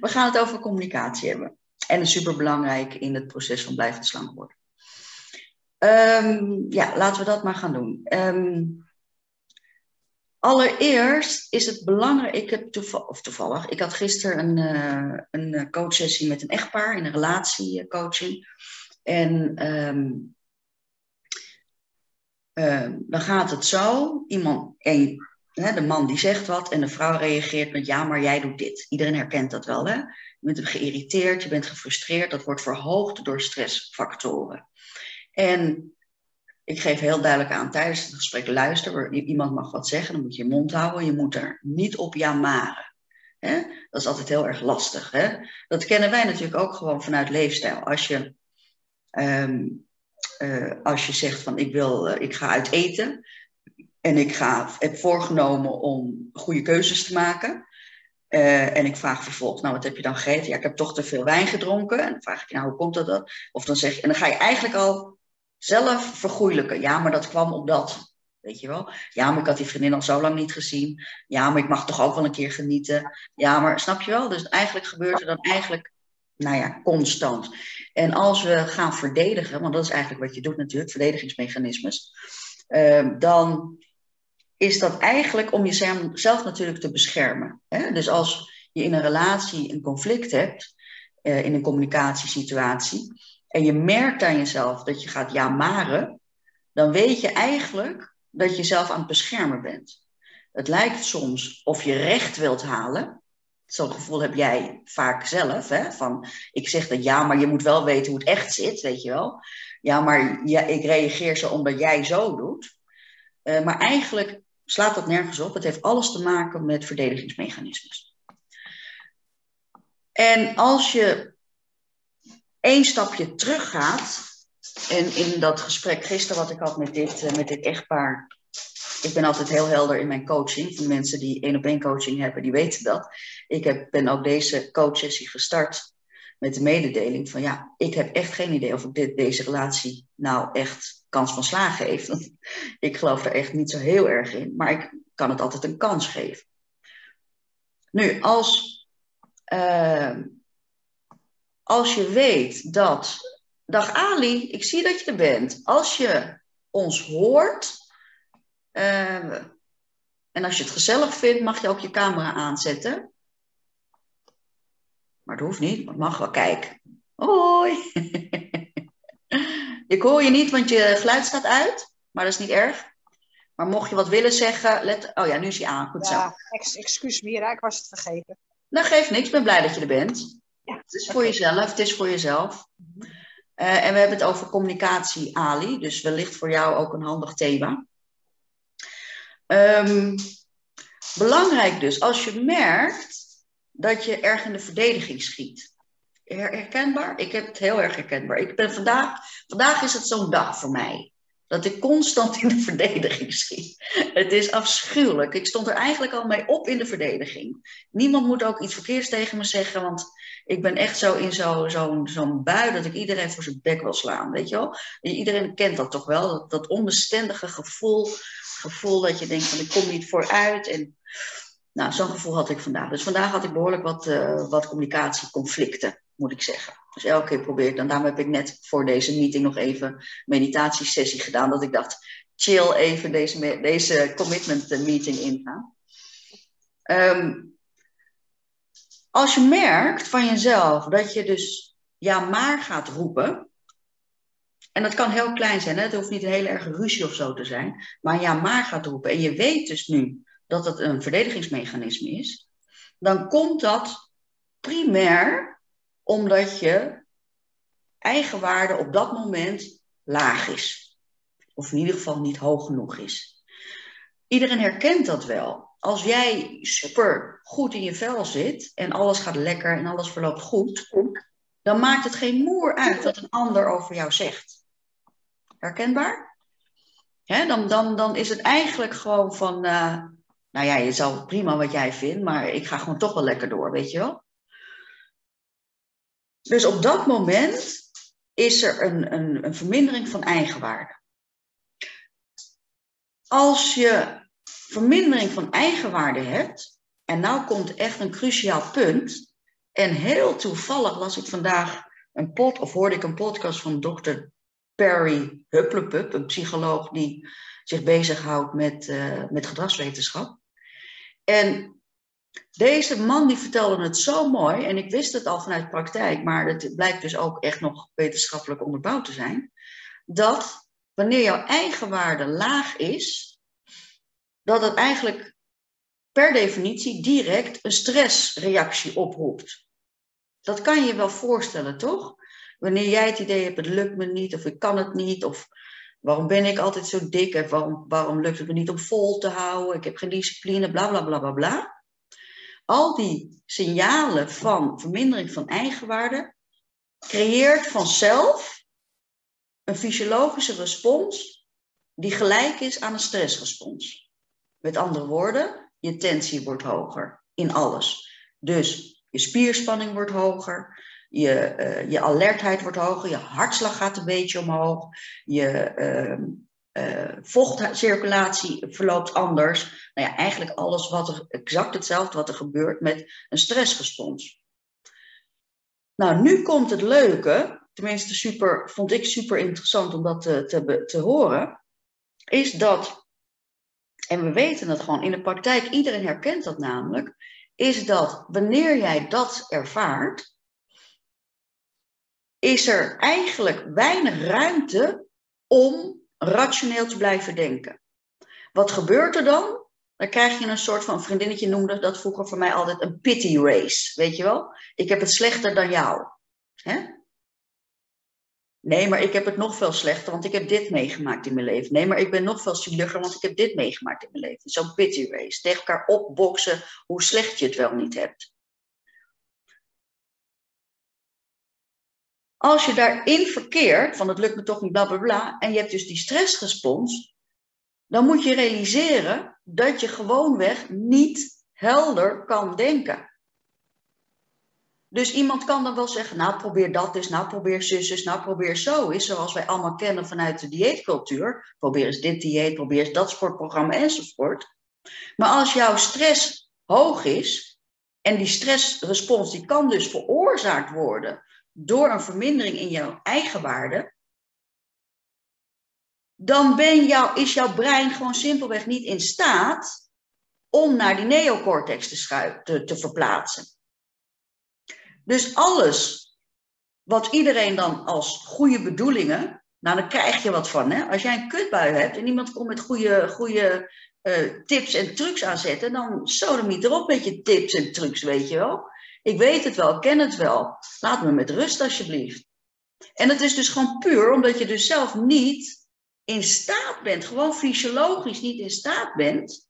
We gaan het over communicatie hebben. En superbelangrijk in het proces van blijvend slank worden. Um, ja, laten we dat maar gaan doen. Um, allereerst is het belangrijk, ik heb toevallig, of toevallig, ik had gisteren een, uh, een coachsessie met een echtpaar in een relatiecoaching. En um, dan gaat het zo, iemand, een, hè, de man die zegt wat en de vrouw reageert met ja, maar jij doet dit. Iedereen herkent dat wel, hè? Je bent geïrriteerd, je bent gefrustreerd, dat wordt verhoogd door stressfactoren. En ik geef heel duidelijk aan tijdens het gesprek, luister, iemand mag wat zeggen, dan moet je je mond houden, je moet er niet op jamaren. Hè? Dat is altijd heel erg lastig. Hè? Dat kennen wij natuurlijk ook gewoon vanuit leefstijl. Als je, um, uh, als je zegt van ik, wil, uh, ik ga uit eten en ik ga, heb voorgenomen om goede keuzes te maken. Uh, en ik vraag vervolgens, nou wat heb je dan gegeten? Ja, ik heb toch te veel wijn gedronken. En dan vraag ik nou hoe komt dat dan? Of dan zeg je, en dan ga je eigenlijk al zelf vergoeilijken. Ja, maar dat kwam op dat. Weet je wel? Ja, maar ik had die vriendin al zo lang niet gezien. Ja, maar ik mag toch ook wel een keer genieten. Ja, maar snap je wel? Dus eigenlijk gebeurt er dan eigenlijk, nou ja, constant. En als we gaan verdedigen, want dat is eigenlijk wat je doet natuurlijk, verdedigingsmechanismes. Uh, dan is dat eigenlijk om jezelf natuurlijk te beschermen. Hè? Dus als je in een relatie een conflict hebt, uh, in een communicatiesituatie, en je merkt aan jezelf dat je gaat jamaren, dan weet je eigenlijk dat je zelf aan het beschermen bent. Het lijkt soms of je recht wilt halen. Zo'n gevoel heb jij vaak zelf. Hè? Van, ik zeg dat ja, maar je moet wel weten hoe het echt zit, weet je wel. Ja, maar ja, ik reageer zo omdat jij zo doet. Uh, maar eigenlijk slaat dat nergens op. Het heeft alles te maken met verdedigingsmechanismes. En als je één stapje teruggaat. En in dat gesprek gisteren wat ik had met dit, uh, met dit echtpaar. Ik ben altijd heel helder in mijn coaching. Voor mensen die één op één coaching hebben, die weten dat. Ik heb, ben ook deze coachsessie gestart met de mededeling van ja, ik heb echt geen idee of ik dit, deze relatie nou echt kans van slagen heeft. ik geloof er echt niet zo heel erg in, maar ik kan het altijd een kans geven. Nu, als uh, als je weet dat. Dag Ali, ik zie dat je er bent. Als je ons hoort. Uh, en als je het gezellig vindt, mag je ook je camera aanzetten. Maar dat hoeft niet, het mag wel. Kijk. Hoi. ik hoor je niet, want je geluid staat uit. Maar dat is niet erg. Maar mocht je wat willen zeggen, let. Oh ja, nu is hij aan. Goed ja, zo. Ex excuus Mira, ik was het vergeten. Nou, geeft niks. Ik ben blij dat je er bent. Ja, het is voor jezelf, het is voor jezelf. Uh, en we hebben het over communicatie, Ali, dus wellicht voor jou ook een handig thema. Um, belangrijk dus, als je merkt dat je erg in de verdediging schiet. Herkenbaar? Ik heb het heel erg herkenbaar. Ik ben vandaag, vandaag is het zo'n dag voor mij. Dat ik constant in de verdediging schiet. Het is afschuwelijk. Ik stond er eigenlijk al mee op in de verdediging. Niemand moet ook iets verkeerds tegen me zeggen, want ik ben echt zo in zo'n zo, bui dat ik iedereen voor zijn bek wil slaan. Weet je wel? Iedereen kent dat toch wel, dat, onbestendige gevoel, gevoel dat je denkt van ik kom niet vooruit. En, nou, zo'n gevoel had ik vandaag. Dus vandaag had ik behoorlijk wat, uh, wat communicatieconflicten, moet ik zeggen. Dus elke keer probeer ik dan. Daarom heb ik net voor deze meeting nog even meditatiesessie gedaan. Dat ik dacht, chill even deze, deze commitment meeting ingaan. Um, als je merkt van jezelf dat je dus ja maar gaat roepen. En dat kan heel klein zijn, hè? het hoeft niet een hele erge ruzie of zo te zijn. Maar ja maar gaat roepen. En je weet dus nu dat het een verdedigingsmechanisme is. Dan komt dat primair omdat je eigenwaarde op dat moment laag is. Of in ieder geval niet hoog genoeg is. Iedereen herkent dat wel als jij super goed in je vel zit en alles gaat lekker en alles verloopt goed, dan maakt het geen moer uit wat een ander over jou zegt. Herkenbaar? dan, dan, dan is het eigenlijk gewoon van, uh, nou ja, je zal prima wat jij vindt, maar ik ga gewoon toch wel lekker door, weet je wel? Dus op dat moment is er een, een, een vermindering van eigenwaarde. Als je vermindering van eigenwaarde hebt, en nou komt echt een cruciaal punt, En heel toevallig las ik vandaag een pod, of hoorde ik een podcast van dokter Perry Hupplepup, een psycholoog die zich bezighoudt met, uh, met gedragswetenschap. En deze man die vertelde het zo mooi, en ik wist het al vanuit praktijk, maar het blijkt dus ook echt nog wetenschappelijk onderbouwd te zijn, dat wanneer jouw eigenwaarde laag is, dat het eigenlijk per definitie direct een stressreactie oproept. Dat kan je je wel voorstellen, toch? Wanneer jij het idee hebt, het lukt me niet, of ik kan het niet, of waarom ben ik altijd zo dik, en waarom, waarom lukt het me niet om vol te houden, ik heb geen discipline, bla bla bla bla bla. Al die signalen van vermindering van eigenwaarde creëert vanzelf een fysiologische respons die gelijk is aan een stressrespons. Met andere woorden, je tensie wordt hoger in alles. Dus je spierspanning wordt hoger, je, uh, je alertheid wordt hoger, je hartslag gaat een beetje omhoog, je uh, uh, vochtcirculatie verloopt anders. Nou ja, eigenlijk alles wat er, exact hetzelfde wat er gebeurt met een stressrespons. Nou, nu komt het leuke, tenminste super, vond ik super interessant om dat te, te, te horen, is dat, en we weten dat gewoon in de praktijk, iedereen herkent dat namelijk, is dat wanneer jij dat ervaart, is er eigenlijk weinig ruimte om rationeel te blijven denken. Wat gebeurt er dan? Dan krijg je een soort van, vriendinnetje noemde dat vroeger voor mij altijd een pity race, weet je wel? Ik heb het slechter dan jou. Nee, maar ik heb het nog veel slechter, want ik heb dit meegemaakt in mijn leven. Nee, maar ik ben nog veel zieliger, want ik heb dit meegemaakt in mijn leven. Zo'n pity race. Tegen elkaar opboksen hoe slecht je het wel niet hebt. Als je daarin verkeert, van het lukt me toch niet, bla bla bla, en je hebt dus die stressrespons, dan moet je realiseren dat je gewoonweg niet helder kan denken. Dus iemand kan dan wel zeggen, nou probeer dat eens, nou probeer zus eens, nou probeer zo eens, zoals wij allemaal kennen vanuit de dieetcultuur. Probeer eens dit dieet, probeer eens dat sportprogramma enzovoort. Maar als jouw stress hoog is, en die stressrespons die kan dus veroorzaakt worden door een vermindering in jouw eigen waarde, dan ben is jouw brein gewoon simpelweg niet in staat om naar die neocortex te, te, verplaatsen. Dus alles wat iedereen dan als goede bedoelingen, nou dan krijg je wat van. Hè? Als jij een kutbui hebt en iemand komt met goede, goede uh, tips en trucs aanzetten, dan niet erop met je tips en trucs, weet je wel. Ik weet het wel, ken het wel. Laat me met rust alsjeblieft. En het is dus gewoon puur omdat je dus zelf niet in staat bent, gewoon fysiologisch niet in staat bent,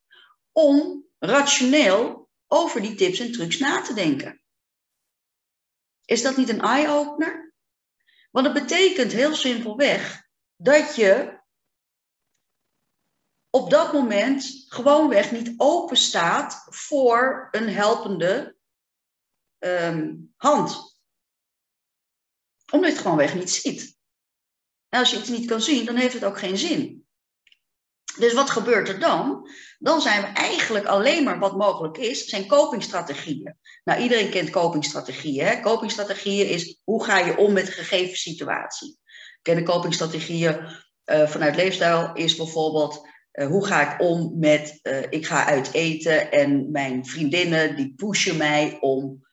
om rationeel over die tips en trucs na te denken. Is dat niet een eye-opener? Want het betekent heel simpelweg dat je op dat moment gewoonweg niet open staat voor een helpende um, hand. Omdat je het gewoonweg niet ziet. En als je iets niet kan zien, dan heeft het ook geen zin. Dus wat gebeurt er dan? Dan zijn we eigenlijk alleen maar wat mogelijk is, zijn copingstrategieën. Nou, iedereen kent copingstrategieën. Hè? Is hoe ga je om met een gegeven situatie. Kennen copingstrategieën uh, vanuit leefstijl is bijvoorbeeld uh, hoe ga ik om met uh, ik ga uit eten en mijn vriendinnen die pushen mij om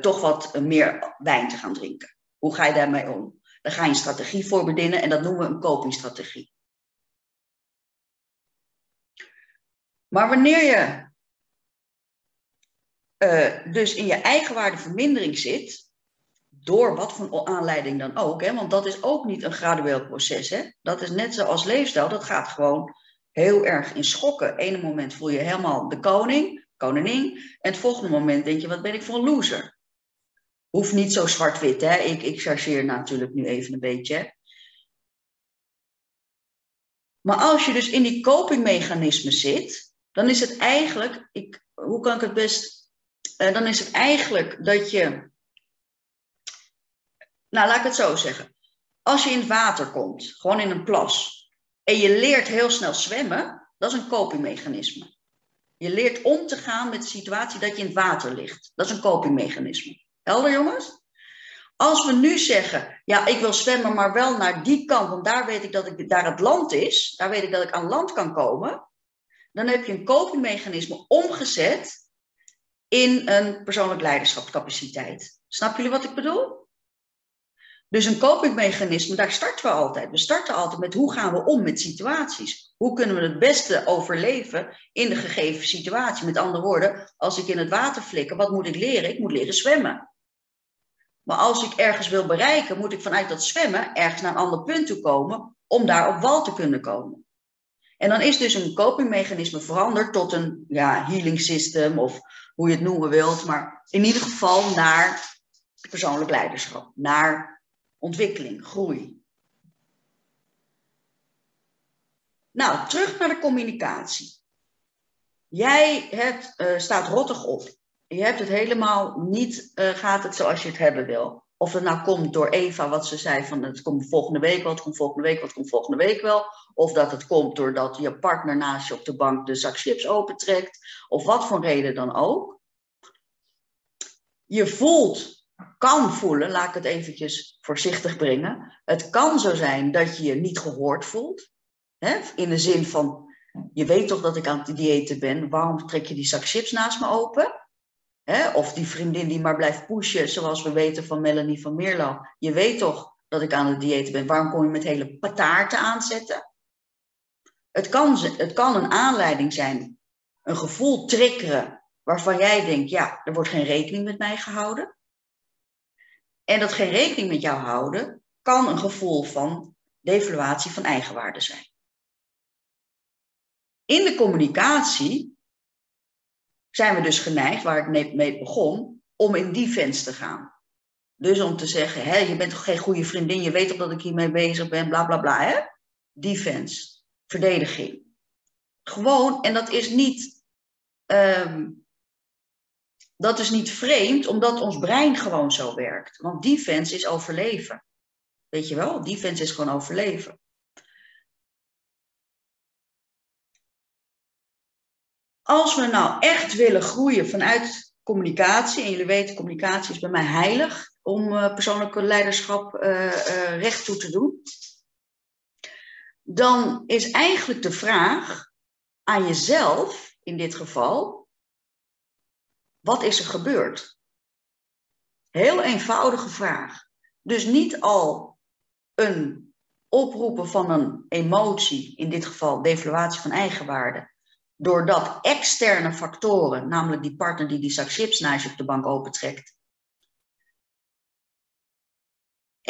toch wat meer wijn te gaan drinken. Hoe ga je daarmee om? Daar ga je een strategie voor bedienen en dat noemen we een copingstrategie. Maar wanneer je uh, dus in je eigenwaardevermindering zit, door wat voor aanleiding dan ook, hè, want dat is ook niet een gradueel proces. Hè? Dat is net zoals leefstijl, dat gaat gewoon heel erg in schokken. Ene moment voel je helemaal de koning, koningin, en het volgende moment denk je, wat ben ik voor een loser? Hoeft niet zo zwart-wit, hè? Ik, ik chargeer natuurlijk nu even een beetje. Maar als je dus in die copingmechanismen zit, dan is het eigenlijk, ik, hoe kan ik het best, uh, dan is het eigenlijk dat je, nou laat ik het zo zeggen. Als je in het water komt, gewoon in een plas, en je leert heel snel zwemmen, dat is een copingmechanisme. Je leert om te gaan met de situatie dat je in het water ligt. Dat is een copingmechanisme. Helder, jongens? Als we nu zeggen, ja, ik wil zwemmen, maar wel naar die kant, want daar weet ik dat ik, daar het land is, daar weet ik dat ik aan land kan komen, dan heb je een copingmechanisme omgezet in een persoonlijk leiderschapscapaciteit. Snap jullie wat ik bedoel? Dus een copingmechanisme, daar starten we altijd. We starten altijd met hoe gaan we om met situaties? Hoe kunnen we het beste overleven in de gegeven situatie? Met andere woorden, als ik in het water flikker, wat moet ik leren? Ik moet leren zwemmen. Maar als ik ergens wil bereiken, moet ik vanuit dat zwemmen ergens naar een ander punt toe komen om daar op wal te kunnen komen. En dan is dus een copingmechanisme veranderd tot een ja, healing system of hoe je het noemen wilt, maar in ieder geval naar persoonlijk leiderschap, naar ontwikkeling, groei. Nou, terug naar de communicatie. Jij hebt, uh, staat rottig op je hebt het helemaal niet, uh, gaat het zoals je het hebben wil. Of het nou komt door Eva, wat ze zei van het komt volgende week wel, het komt volgende week wel, het komt volgende week wel. Of dat het komt doordat je partner naast je op de bank de zak chips opentrekt. Of wat voor reden dan ook. Je voelt, kan voelen, laat ik het eventjes voorzichtig brengen. Het kan zo zijn dat je je niet gehoord voelt. Hè? In de zin van, je weet toch dat ik aan het diëten ben, waarom trek je die zak chips naast me open? Of die vriendin die maar blijft pushen, zoals we weten van Melanie van Meerlo. Je weet toch dat ik aan het dieet ben. Waarom kom je met hele pataarten aanzetten? Het kan, het kan een aanleiding zijn, een gevoel triggeren waarvan jij denkt, ja, er wordt geen rekening met mij gehouden. En dat geen rekening met jou houden kan een gevoel van devaluatie van eigenwaarde zijn. In de communicatie zijn we dus geneigd, waar ik mee begon, om in defense te gaan. Dus om te zeggen, hè, je bent toch geen goede vriendin, je weet toch dat ik hiermee bezig ben, bla bla bla. Hè? Defense, verdediging. Gewoon, en dat is niet, um, dat is niet vreemd, omdat ons brein gewoon zo werkt. Want defense is overleven. Weet je wel, defense is gewoon overleven. Als we nou echt willen groeien vanuit communicatie, en jullie weten, communicatie is bij mij heilig om uh, persoonlijke leiderschap uh, uh, recht toe te doen, dan is eigenlijk de vraag aan jezelf, in dit geval, wat is er gebeurd? Heel eenvoudige vraag. Dus niet al een oproepen van een emotie, in dit geval devaluatie van eigenwaarde, doordat externe factoren, namelijk die partner die die zak chips naast je op de bank opentrekt,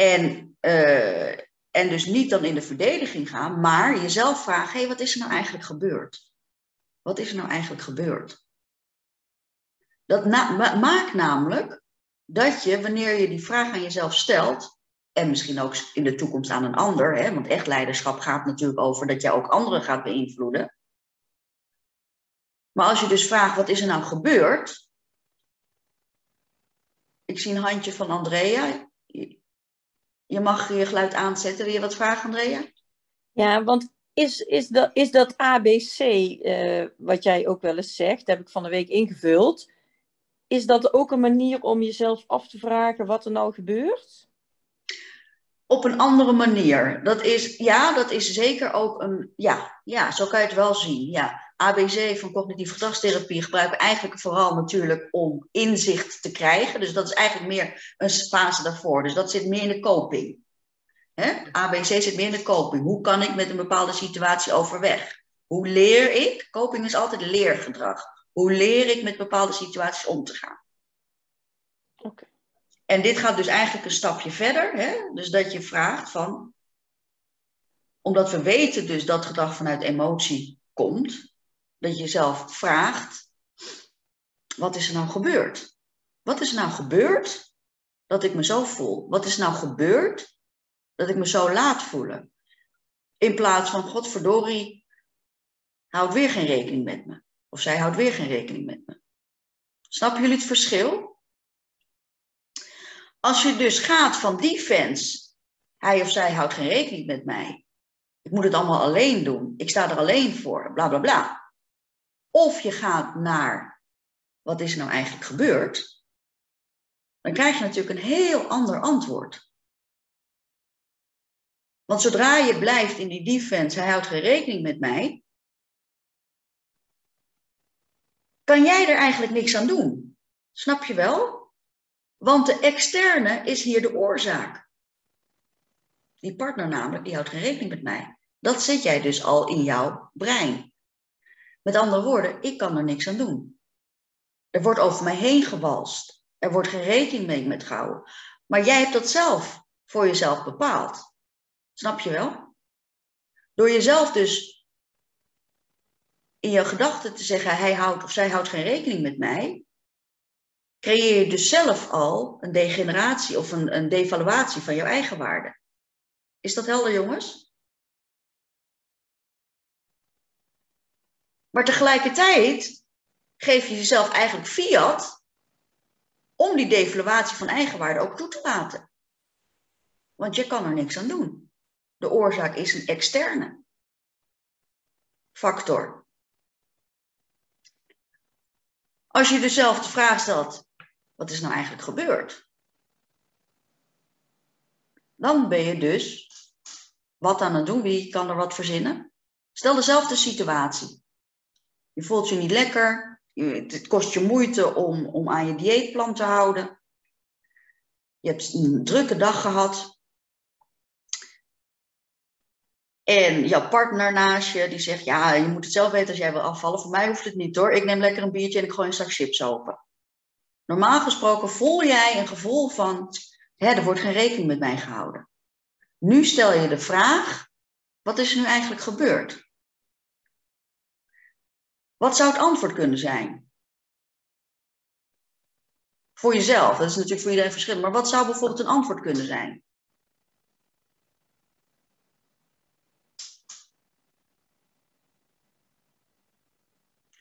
en, uh, en dus niet dan in de verdediging gaan, maar jezelf vragen: hé, hey, wat is er nou eigenlijk gebeurd? Wat is er nou eigenlijk gebeurd? Dat maakt namelijk dat je, wanneer je die vraag aan jezelf stelt, en misschien ook in de toekomst aan een ander, hè, want echt leiderschap gaat natuurlijk over dat jij ook anderen gaat beïnvloeden, maar als je dus vraagt, wat is er nou gebeurd? Ik zie een handje van Andrea. Je mag je geluid aanzetten. Wil je wat vragen, Andrea? Ja, want is, is, dat, is dat ABC, eh, wat jij ook wel eens zegt, heb ik van de week ingevuld. Is dat ook een manier om jezelf af te vragen wat er nou gebeurt? Op een andere manier. Dat is, ja, dat is zeker ook een, ja, ja, zo kan je het wel zien. Ja. ABC van cognitieve gedragstherapie gebruiken eigenlijk vooral natuurlijk om inzicht te krijgen. Dus dat is eigenlijk meer een fase daarvoor. Dus dat zit meer in de coping. ABC zit meer in de coping. Hoe kan ik met een bepaalde situatie overweg? Hoe leer ik? Coping is altijd leergedrag. Hoe leer ik met bepaalde situaties om te gaan? Oké. En dit gaat dus eigenlijk een stapje verder. Hè? Dus dat je vraagt van, omdat we weten dus dat gedrag vanuit emotie komt, dat je jezelf vraagt, wat is er nou gebeurd? Wat is er nou gebeurd dat ik me zo voel? Wat is er nou gebeurd dat ik me zo laat voelen? In plaats van, godverdorie, houdt weer geen rekening met me. Of zij houdt weer geen rekening met me. Snappen jullie het verschil? Als je dus gaat van defense, hij of zij houdt geen rekening met mij. Ik moet het allemaal alleen doen. Ik sta er alleen voor. Bla bla bla. Of je gaat naar wat is nou eigenlijk gebeurd? dan krijg je natuurlijk een heel ander antwoord. Want zodra je blijft in die defense, hij houdt geen rekening met mij, kan jij er eigenlijk niks aan doen. Snap je wel? Want de externe is hier de oorzaak. Die partner namelijk, die houdt geen rekening met mij. Dat zet jij dus al in jouw brein. Met andere woorden, ik kan er niks aan doen. Er wordt over mij heen gewalst. Er wordt geen rekening mee met gehouden. Maar jij hebt dat zelf voor jezelf bepaald. Snap je wel? Door jezelf dus in je gedachten te zeggen, hij houdt of zij houdt geen rekening met mij, creëer je dus zelf al een degeneratie of een, een devaluatie van jouw eigen waarde. Is dat helder, jongens? Maar tegelijkertijd geef je jezelf eigenlijk fiat om die devaluatie van eigenwaarde ook toe te laten. Want je kan er niks aan doen. De oorzaak is een externe factor. Als je dus zelf de vraag stelt, wat is nou eigenlijk gebeurd? Dan ben je dus wat aan het doen. Wie kan er wat verzinnen? Stel dezelfde situatie. Je voelt je niet lekker. Het kost je moeite om, om aan je dieetplan te houden. Je hebt een drukke dag gehad. En jouw partner naast je, die zegt, ja, je moet het zelf weten als jij wil afvallen. Voor mij hoeft het niet hoor. Ik neem lekker een biertje en ik gooi een zak chips open. Normaal gesproken voel jij een gevoel van, er wordt geen rekening met mij gehouden. Nu stel je de vraag, wat is er nu eigenlijk gebeurd? Wat zou het antwoord kunnen zijn? Voor jezelf, dat is natuurlijk voor iedereen verschillend, maar wat zou bijvoorbeeld een antwoord kunnen zijn?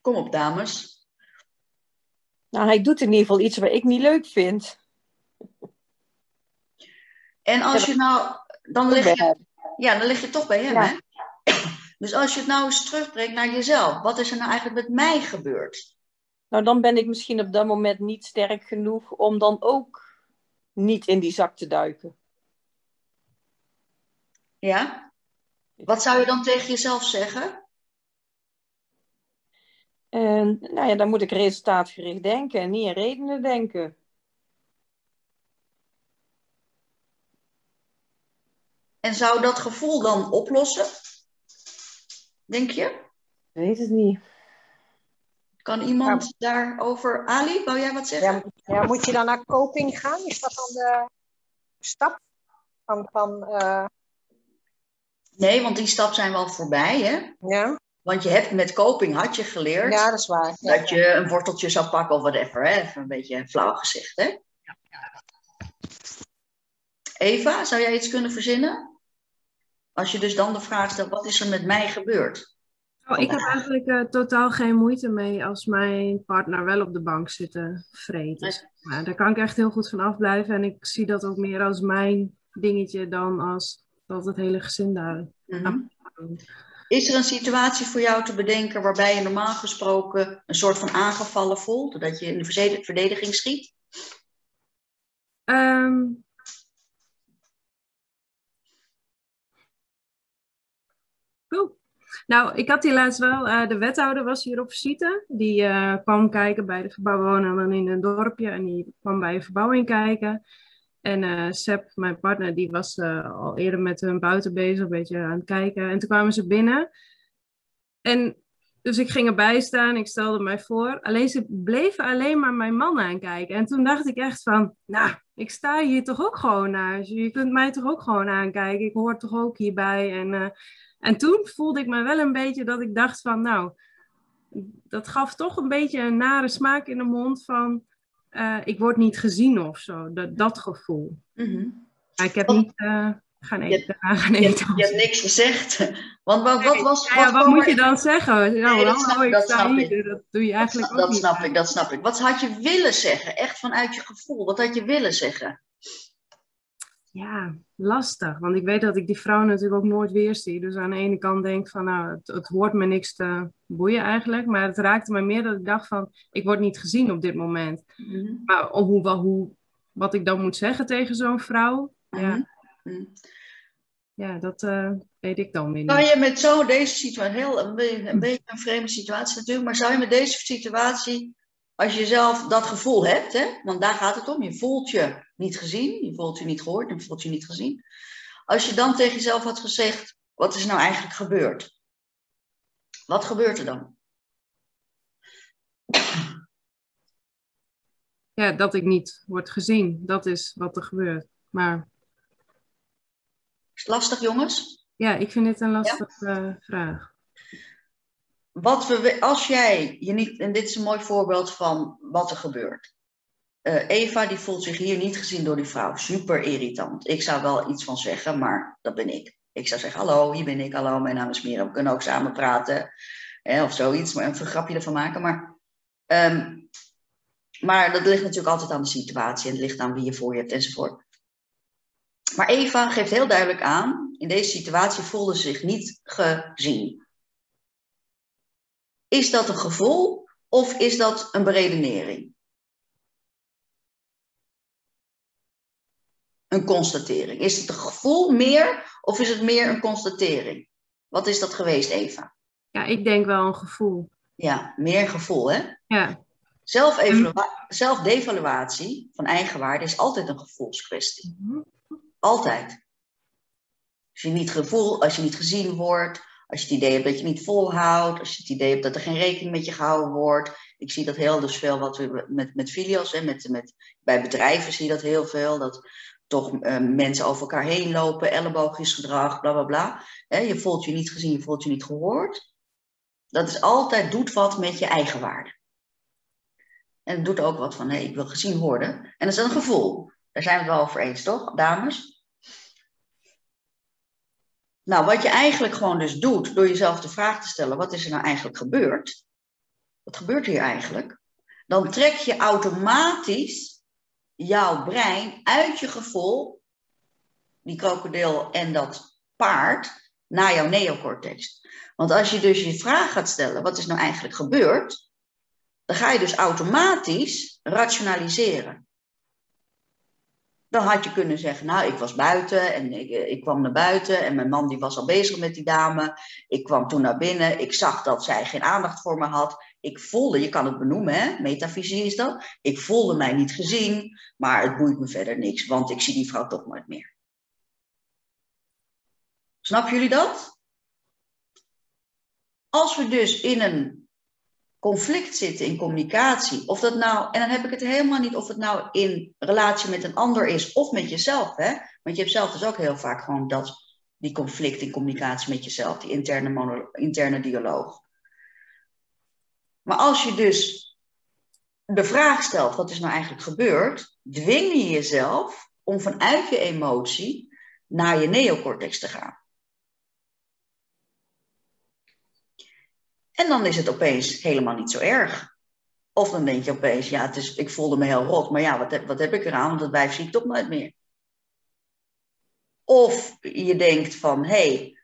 Kom op, dames. Nou, hij doet in ieder geval iets wat ik niet leuk vind. En als je nou, dan lig je, ja, dan lig je toch bij hem, Ja. hè? Dus als je het nou eens terugbrengt naar jezelf, wat is er nou eigenlijk met mij gebeurd? Nou, dan ben ik misschien op dat moment niet sterk genoeg om dan ook niet in die zak te duiken. Ja? Wat zou je dan tegen jezelf zeggen? En nou ja, dan moet ik resultaatgericht denken en niet in redenen denken. En zou dat gevoel dan oplossen? Denk je? Ik weet het niet. Kan iemand daarover... Ali, wou jij wat zeggen? Ja, ja, moet je dan naar coping gaan? Is dat dan de stap? Van, van, eh, Nee, want die stap zijn we al voorbij, hè? ja? Want je hebt met coping had je geleerd ja, dat is waar. Ja. dat je een worteltje zou pakken of whatever, hè? Even een beetje flauw gezegd, hè? Eva, zou jij iets kunnen verzinnen? Als je dus dan de vraag stelt, wat is er met mij gebeurd? Oh, ik heb eigenlijk eh, totaal geen moeite mee als mijn partner wel op de bank zit te vreten. Nee. zeg Maar daar kan ik echt heel goed van afblijven. En ik zie dat ook meer als mijn dingetje dan als dat het hele gezin daar Mhm. Is er een situatie voor jou te bedenken waarbij je normaal gesproken een soort van aangevallen voelt? Dat je in de verdediging schiet? Ehm, Cool. Nou, ik had hier laatst wel, eh, de wethouder was hier op visite. Die eh, kwam kijken bij de verbouwing, dan in een dorpje. En die kwam bij een verbouwing kijken. En eh Seb, mijn partner, die was eh, al eerder met hun buiten bezig, een beetje aan het kijken. En toen kwamen ze binnen. En dus ik ging erbij staan, ik stelde mij voor. Alleen ze bleven alleen maar mijn man aankijken. En toen dacht ik echt van, nou, ik sta hier toch ook gewoon naar. Dus je kunt mij toch ook gewoon aankijken. Ik hoor toch ook hierbij. En, eh, en toen voelde ik me wel een beetje dat ik dacht van, nou, dat gaf toch een beetje een nare smaak in de mond van, eh, ik word niet gezien of zo. Dat, dat gevoel. Mhm. Maar ik heb niet eh, gaan eten. gaan Je, hebt, eten. je hebt niks gezegd. Want wat, wat was... Ja, ja, wat moet je dan zeggen? Nou, Nee, dat snap- ik dat sta snap hier. Dat doe je eigenlijk snap- ook dat niet. snap ik, dat snap ik. Wat had je willen zeggen? Echt vanuit je gevoel. Wat had je willen zeggen? Ja, lastig. Want ik weet dat ik die vrouw natuurlijk ook nooit weer zie. Dus aan de ene kant denk ik van, nou, het, het hoort me niks te boeien eigenlijk. Maar het raakte me meer dat ik dacht van, ik word niet gezien op dit moment. Maar om hoe, hoe, wat ik dan moet zeggen tegen zo'n vrouw, ja, Mhm. Mhm. ja dat eh, weet ik dan weer Zou niet. je met zo deze situatie, heel, een beetje een vreemde situatie natuurlijk, maar zou je met deze situatie, als je zelf dat gevoel hebt, hè, want daar gaat het om, je voelt je niet gezien, je voelt je niet gehoord, je voelt je niet gezien. Als je dan tegen jezelf had gezegd, wat is nou eigenlijk gebeurd? Wat gebeurt er dan? Ja, dat ik niet word gezien, dat is wat er gebeurt. Maar Is het lastig, jongens? ja, ik vind dit een lastige eh, vraag. Wat we, als jij je niet, en dit is een mooi voorbeeld van wat er gebeurt. Eh, Eva die voelt zich hier niet gezien door die vrouw. Super irritant. Ik zou wel iets van zeggen, maar dat ben ik. Ik zou zeggen, hallo, hier ben ik, hallo, mijn naam is Mira. We kunnen ook samen praten. Of zoiets, maar een grapje ervan maken. Maar, ehm, maar dat ligt natuurlijk altijd aan de situatie en het ligt aan wie je voor je hebt enzovoort. Maar Eva geeft heel duidelijk aan, in deze situatie voelde ze zich niet gezien. Is dat een gevoel of is dat een beredenering? Een constatering. Is het een gevoel meer of is het meer een constatering? Wat is dat geweest, Eva? Ja, ik denk wel een gevoel. Ja, meer gevoel, hè? Ja, Zelfdevaluatie van eigenwaarde is altijd een gevoelskwestie. Altijd. Als je niet gevoel, als je niet gezien wordt, als je het idee hebt dat je niet volhoudt, als je het idee hebt dat er geen rekening met je gehouden wordt. Ik zie dat heel dus veel wat we met, met filials, hè, met, met, bij bedrijven zie je dat heel veel, dat toch eh, mensen over elkaar heen lopen, elleboogjesgedrag, bla bla bla. Hè, je voelt je niet gezien, je voelt je niet gehoord. Dat is altijd, doet wat met je eigenwaarde. En het doet ook wat van, hé, ik wil gezien worden. En dat is een gevoel. Daar zijn we het wel over eens, toch, dames? Nou, wat je eigenlijk gewoon dus doet, door jezelf de vraag te stellen, wat is er nou eigenlijk gebeurd? Wat gebeurt hier eigenlijk? Dan trek je automatisch jouw brein uit je gevoel, die krokodil en dat paard, naar jouw neocortex. Want als je dus je vraag gaat stellen, wat is nou eigenlijk gebeurd? Dan ga je dus automatisch rationaliseren. Dan had je kunnen zeggen, nou, ik was buiten en ik, eh, ik kwam naar buiten en mijn man die was al bezig met die dame. Ik kwam toen naar binnen, ik zag dat zij geen aandacht voor me had. Ik voelde, je kan het benoemen, hè? metavisie is dat. Ik voelde mij niet gezien, maar het boeit me verder niks, want ik zie die vrouw toch nooit meer. Snap jullie dat? Als we dus in een conflict zitten in communicatie, of dat nou, en dan heb ik het helemaal niet of het nou in relatie met een ander is of met jezelf, hè? Want je hebt zelf dus ook heel vaak gewoon dat, die conflict in communicatie met jezelf, die interne, interne dialoog. Maar als je dus de vraag stelt, wat is nou eigenlijk gebeurd, dwing je jezelf om vanuit je emotie naar je neocortex te gaan. En dan is het opeens helemaal niet zo erg. Of dan denk je opeens, ja, het is, ik voelde me heel rot, maar ja, wat heb, wat heb ik eraan? Want dat wijf zie toch nooit meer. Of je denkt van, hé,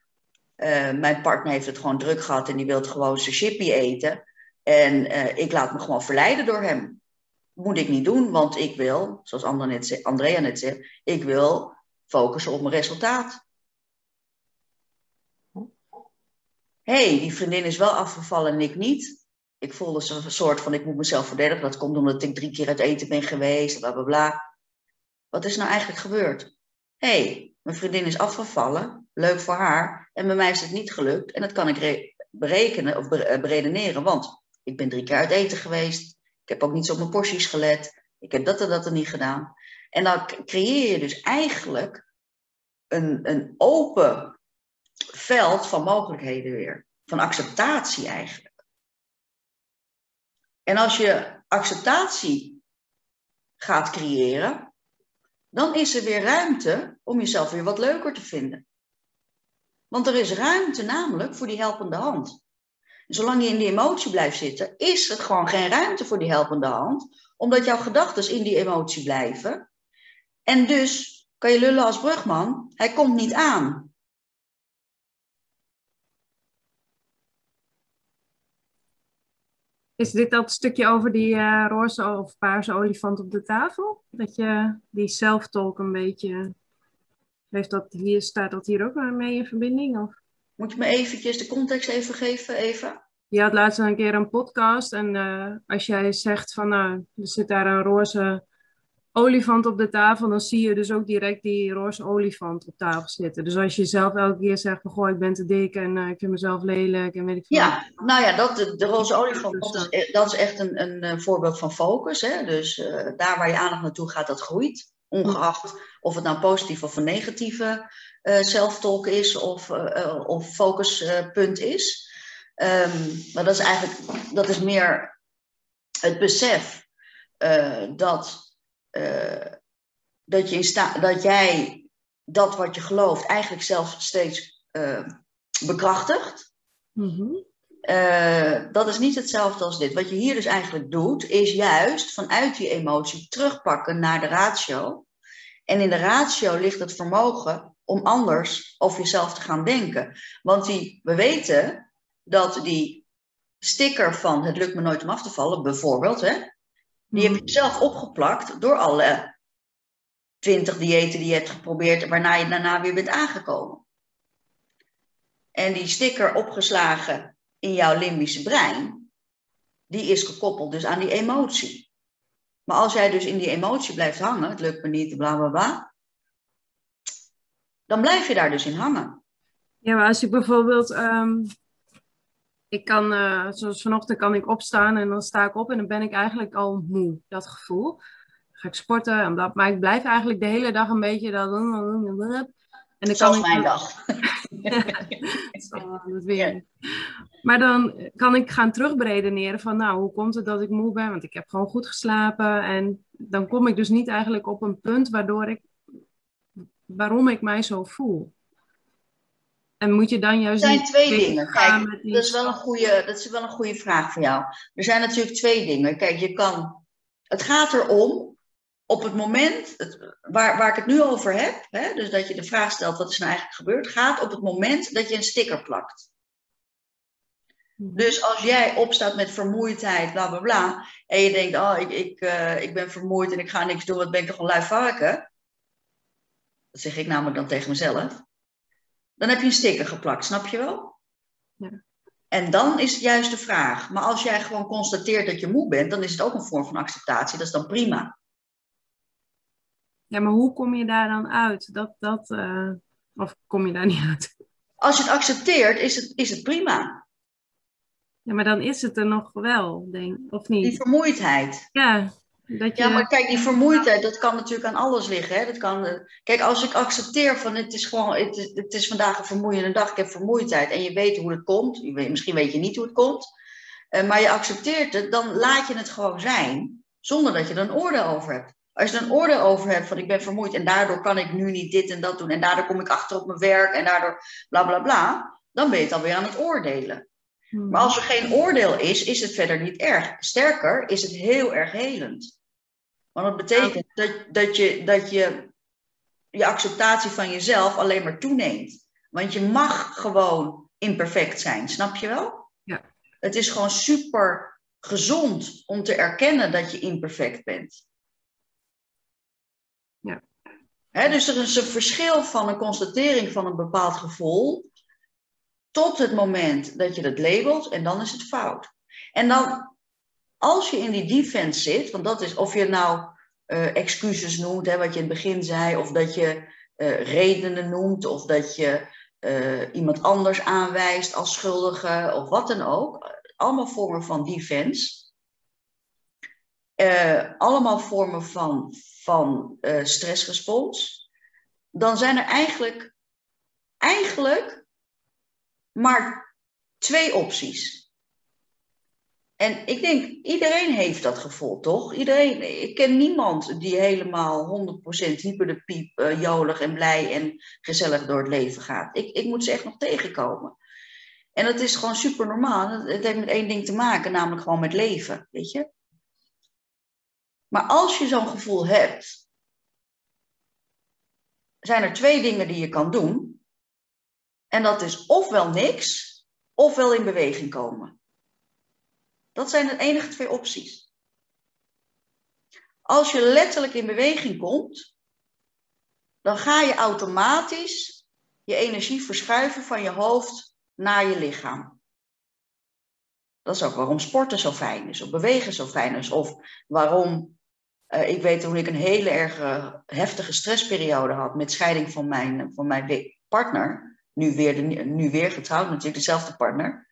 hey, uh, mijn partner heeft het gewoon druk gehad en die wil gewoon zijn chippy eten. En uh, ik laat me gewoon verleiden door hem. Moet ik niet doen, want ik wil, zoals Andrea net, zei, ik wil focussen op mijn resultaat. Hey, die vriendin is wel afgevallen en ik niet. Ik voelde een soort van, ik moet mezelf verdedigen. Dat komt omdat ik drie keer uit eten ben geweest, bla bla bla. Wat is nou eigenlijk gebeurd? hey, mijn vriendin is afgevallen, leuk voor haar. En bij mij is het niet gelukt. En dat kan ik berekenen of beredeneren, want ik ben drie keer uit eten geweest. Ik heb ook niet zo op mijn porties gelet. Ik heb dat en dat er niet gedaan. En dan creëer je dus eigenlijk een, een open veld van mogelijkheden weer. Van acceptatie eigenlijk. En als je acceptatie gaat creëren, dan is er weer ruimte om jezelf weer wat leuker te vinden. Want er is ruimte namelijk voor die helpende hand. En zolang je in die emotie blijft zitten, is er gewoon geen ruimte voor die helpende hand, omdat jouw gedachten in die emotie blijven. En dus kan je lullen als brugman, hij komt niet aan. Is dit dat stukje over die uh, roze of paarse olifant op de tafel? Dat je die zelftolk een beetje... Heeft dat hier, staat dat hier ook mee in verbinding? Of? Moet je me eventjes de context even geven, Eva? Je had laatst een keer een podcast en uh, als jij zegt van nou, er zit daar een roze olifant op de tafel, dan zie je dus ook direct die roze olifant op tafel zitten. Dus als je zelf elke keer zegt van goh, ik ben te dik en uh, ik vind mezelf lelijk en weet ik veel. Ja, nou ja, dat, de, de roze olifant, dat is, e-, dat is echt een, een, een voorbeeld van focus. Hè? Dus uh, daar waar je aandacht naartoe gaat, dat groeit. Ongeacht of het nou positief of een negatieve zelftolk is of, of focuspunt is. Um, maar dat is eigenlijk, dat is meer het besef dat uh, dat, je in sta dat jij dat wat je gelooft eigenlijk zelf steeds uh, bekrachtigt. Mm -hmm. uh, dat is niet hetzelfde als dit. Wat je hier dus eigenlijk doet, is juist vanuit die emotie terugpakken naar de ratio. En in de ratio ligt het vermogen om anders over jezelf te gaan denken. Want die, we weten dat die sticker van het lukt me nooit om af te vallen, bijvoorbeeld, hè, die heb je mm. zelf opgeplakt door alle twintig diëten die je hebt geprobeerd, waarna je daarna weer bent aangekomen. En die sticker opgeslagen in jouw limbische brein, die is gekoppeld dus aan die emotie. Maar als jij dus in die emotie blijft hangen, het lukt me niet, bla bla bla, dan blijf je daar dus in hangen. Ja, maar als ik bijvoorbeeld um, ik kan, uh, zoals vanochtend kan ik opstaan en dan sta ik op en dan ben ik eigenlijk al moe, dat gevoel. Dan ga ik sporten en dat, maar ik blijf eigenlijk de hele dag een beetje dat... En dan kan ik, mijn dag. dat weer. Maar dan kan ik gaan terugberedeneren van, nou, hoe komt het dat ik moe ben? Want ik heb gewoon goed geslapen. En dan kom ik dus niet eigenlijk op een punt waardoor ik, waarom ik mij zo voel. En moet je dan juist. Er zijn twee dingen. Kijk, dat is, wel een goede, dat is wel een goede vraag voor jou. Er zijn natuurlijk twee dingen. Kijk, je kan. Het gaat erom, op het moment het, waar, waar ik het nu over heb, hè, dus dat je de vraag stelt: wat is nou eigenlijk gebeurd? Gaat op het moment dat je een sticker plakt. Mhm. Dus als jij opstaat met vermoeidheid, bla bla bla, en je denkt: oh, ik, ik, uh, ik ben vermoeid en ik ga niks doen, wat ben ik toch een lui varken? Dat zeg ik namelijk dan tegen mezelf. Dan heb je een sticker geplakt, snap je wel? Ja. En dan is het juist de vraag. Maar als jij gewoon constateert dat je moe bent, dan is het ook een vorm van acceptatie. Dat is dan prima. Ja, maar hoe kom je daar dan uit? Dat, dat, uh... Of kom je daar niet uit? Als je het accepteert, is het, is het prima. Ja, maar dan is het er nog wel, denk Of niet? Die vermoeidheid. Ja. Dat je... Ja, maar kijk, die vermoeidheid, dat kan natuurlijk aan alles liggen. Hè? Dat kan, eh, kijk, als ik accepteer van het is gewoon, het is, het is vandaag een vermoeiende dag, ik heb vermoeidheid en je weet hoe het komt, je weet, misschien weet je niet hoe het komt, uh, maar je accepteert het, dan laat je het gewoon zijn, zonder dat je er een oordeel over hebt. Als je er een oordeel over hebt van ik ben vermoeid en daardoor kan ik nu niet dit en dat doen en daardoor kom ik achter op mijn werk en daardoor bla bla bla, dan ben je het alweer aan het oordelen. Hmm. Maar als er geen oordeel is, is het verder niet erg. Sterker, is het heel erg helend. Want dat betekent dat, dat, je, dat je je acceptatie van jezelf alleen maar toeneemt. Want je mag gewoon imperfect zijn, snap je wel? Ja. Het is gewoon super gezond om te erkennen dat je imperfect bent. Ja. dus er is een verschil van een constatering van een bepaald gevoel tot het moment dat je het labelt en dan is het fout. En dan, als je in die defense zit, want dat is of je nou uh, excuses noemt, hè, wat je in het begin zei, of dat je uh, redenen noemt, of dat je uh, iemand anders aanwijst als schuldige, of wat dan ook. Allemaal vormen van defense. allemaal vormen van, van stressrespons. Dan zijn er eigenlijk, eigenlijk maar twee opties. En ik denk, iedereen heeft dat gevoel, toch? Iedereen, ik ken niemand die helemaal 100% hyper piep, uh, jolig en blij en gezellig door het leven gaat. Ik, ik moet ze echt nog tegenkomen. En dat is gewoon super normaal. Het heeft met één ding te maken, namelijk gewoon met leven, weet je? Maar als je zo'n gevoel hebt, zijn er twee dingen die je kan doen. En dat is ofwel niks, ofwel in beweging komen. Dat zijn de enige twee opties. Als je letterlijk in beweging komt, dan ga je automatisch je energie verschuiven van je hoofd naar je lichaam. Dat is ook waarom sporten zo fijn is, of bewegen zo fijn is, of waarom uh, ik weet toen ik een hele erg heftige stressperiode had met scheiding van mijn, van mijn partner, nu weer, nu weer getrouwd natuurlijk, dezelfde partner.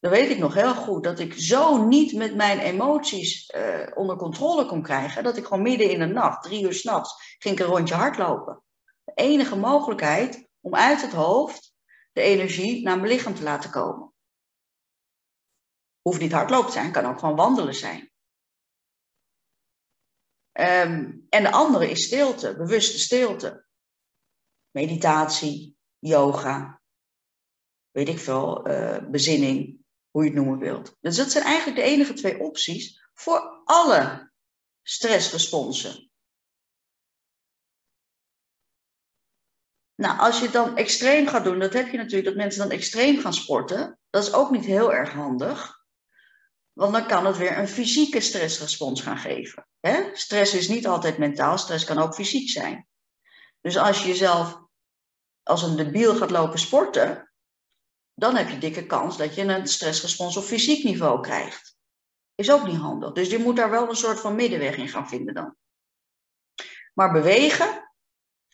Dan weet ik nog heel goed dat ik zo niet met mijn emoties uh, onder controle kon krijgen, dat ik gewoon midden in de nacht, drie uur s'nachts, ging ik een rondje hardlopen. De enige mogelijkheid om uit het hoofd de energie naar mijn lichaam te laten komen. Hoeft niet hardlopen te zijn, kan ook gewoon wandelen zijn. Um, en de andere is stilte, bewuste stilte. Meditatie, yoga, weet ik veel, uh, bezinning, hoe je het noemen wilt. Dus dat zijn eigenlijk de enige twee opties voor alle stressresponsen. Nou, als je het dan extreem gaat doen, dat heb je natuurlijk dat mensen dan extreem gaan sporten. Dat is ook niet heel erg handig. Want dan kan het weer een fysieke stressrespons gaan geven. Hè? Stress is niet altijd mentaal, stress kan ook fysiek zijn. Dus als je jezelf als een debiel gaat lopen sporten, dan heb je dikke kans dat je een stressrespons op fysiek niveau krijgt. Is ook niet handig. Dus je moet daar wel een soort van middenweg in gaan vinden dan. Maar bewegen